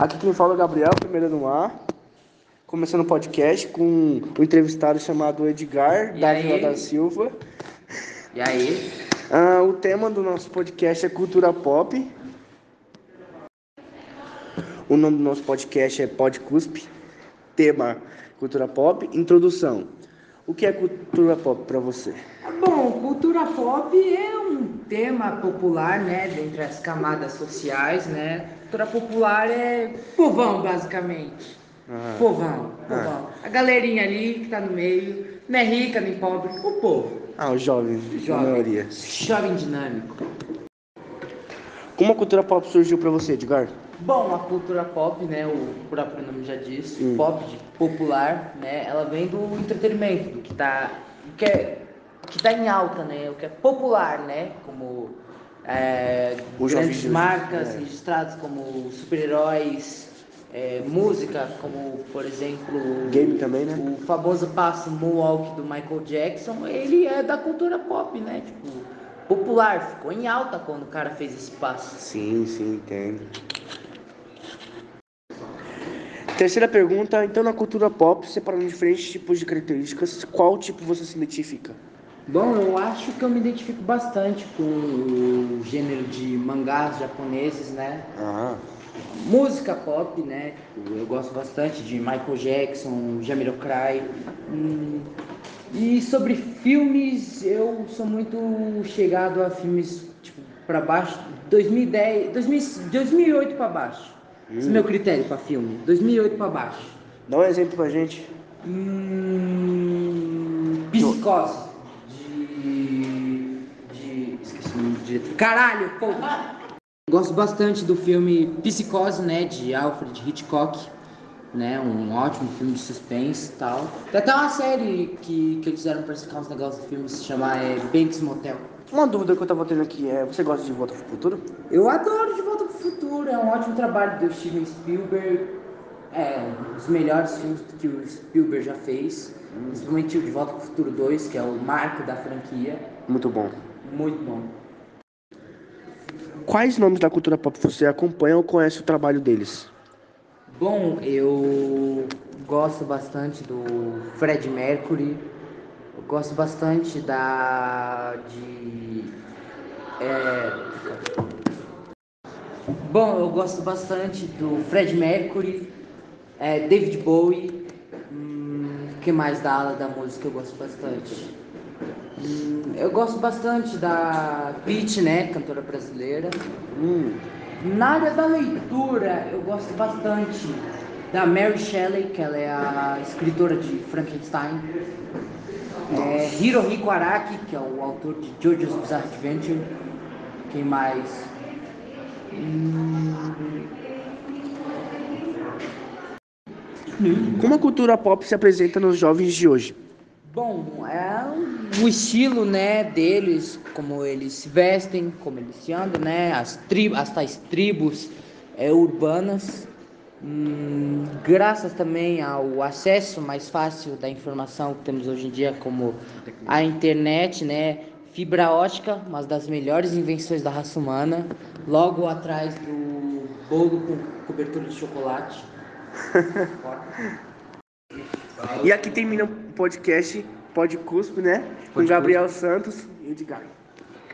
Aqui quem fala é o Gabriel, primeiro no ar. Começando o podcast com um entrevistado chamado Edgar E da aí? Vila da Silva. E aí? Ah, o tema do nosso podcast é cultura pop. O nome do nosso podcast é Podcusp. Tema cultura pop. Introdução. O que é cultura pop para você? Bom, cultura pop é um tema popular, né, dentre as camadas sociais, né? Cultura popular é povão, basicamente. Ah. Povão, povão. A galerinha ali que tá no meio, não é rica nem pobre, o povo. Ah, os jovens, a Jovem. maioria. Jovem dinâmico. Como a cultura pop surgiu para você, Edgar? Bom, a cultura pop, né, o próprio nome já diz, Hum. pop de popular, né, ela vem do entretenimento, do que tá, do que é, que tá em alta, né, o que é popular, né, como é, grandes marcas é. registradas como super-heróis, é, música, como por exemplo Game também, né? o famoso passo Moonwalk do Michael Jackson, ele é da cultura pop, né, tipo popular, ficou em alta quando o cara fez esse passo. Sim, sim, entendo. Terceira pergunta, então na cultura pop, separando diferentes tipos de características, qual tipo você se identifica? Bom, eu acho que eu me identifico bastante com o gênero de mangás japoneses, né? Ah, Música pop, né? Eu gosto bastante de Michael Jackson, Jamiroquai. Hum, e sobre filmes, eu sou muito chegado a filmes tipo para baixo, 2010, 2000, 2008 para baixo. Esse é o meu critério para filme, 2008 para baixo. dá um exemplo pra gente. Hum, psicose. Esqueci o nome do diretor. Caralho, porra! Gosto bastante do filme Psicose, né? De Alfred Hitchcock. Né, um ótimo filme de suspense e tal. Tem até uma série que, que eles fizeram pra explicar uns negócios do filme, se chama é, Bates Motel. Uma dúvida que eu tava tendo aqui é, você gosta de Volta pro Futuro? Eu adoro De Volta pro Futuro, é um ótimo trabalho do Steven Spielberg. É, um dos melhores filmes que o Spielberg já fez. Principalmente o De Volta pro Futuro 2, que é o marco da franquia. Muito bom. Muito bom. Quais nomes da cultura pop você acompanha ou conhece o trabalho deles? Bom, eu gosto bastante do Fred Mercury. Eu gosto bastante da. de. É... Bom, eu gosto bastante do Fred Mercury, é, David Bowie. Hum, que mais da ala da música eu gosto bastante? Eu gosto bastante da Pitty, né? Cantora brasileira. Hum, Na área da leitura, eu gosto bastante da Mary Shelley, que ela é a escritora de Frankenstein. É, Hirohiko Araki, que é o autor de JoJo's Bizarre Adventure. Quem mais? como a cultura pop se apresenta nos jovens de hoje? Bom, é o estilo, né, deles, como eles se vestem, como eles se andam, né, as, tri as tais tribos é, urbanas, Hum, graças também ao acesso mais fácil da informação que temos hoje em dia, como a internet, né, fibra ótica, uma das melhores invenções da raça humana, logo atrás do bolo com cobertura de chocolate. E aqui termina o podcast Podcusp, né? Com. Gabriel Santos e Edgar.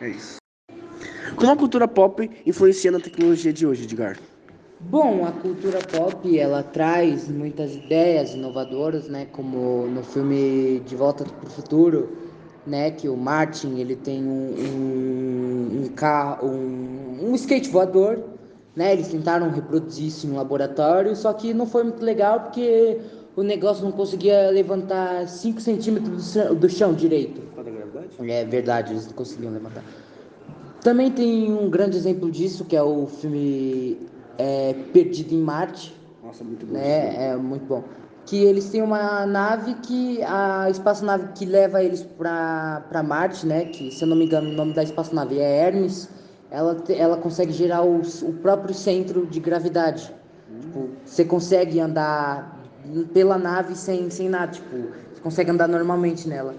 É isso. Como a cultura pop influencia na tecnologia de hoje, Edgar? Bom, a cultura pop ela traz muitas ideias inovadoras, né? Como no filme De Volta para o Futuro, né? Que o Martin ele tem um, um, um carro, um, um skate voador, né? Eles tentaram reproduzir isso em um laboratório, só que não foi muito legal porque o negócio não conseguia levantar 5 centímetros do chão, do chão direito. É verdade, eles não conseguiam levantar. Também tem um grande exemplo disso, que é o filme é, Perdido em Marte, Nossa, muito bom. né? É muito bom. Que eles têm uma nave que a espaçonave que leva eles pra, pra Marte, né? Que se eu não me engano o nome da espaçonave é Hermes. Ela, ela consegue gerar o, o próprio centro de gravidade. Tipo, você consegue andar pela nave sem, sem nada, tipo, você consegue andar normalmente nela.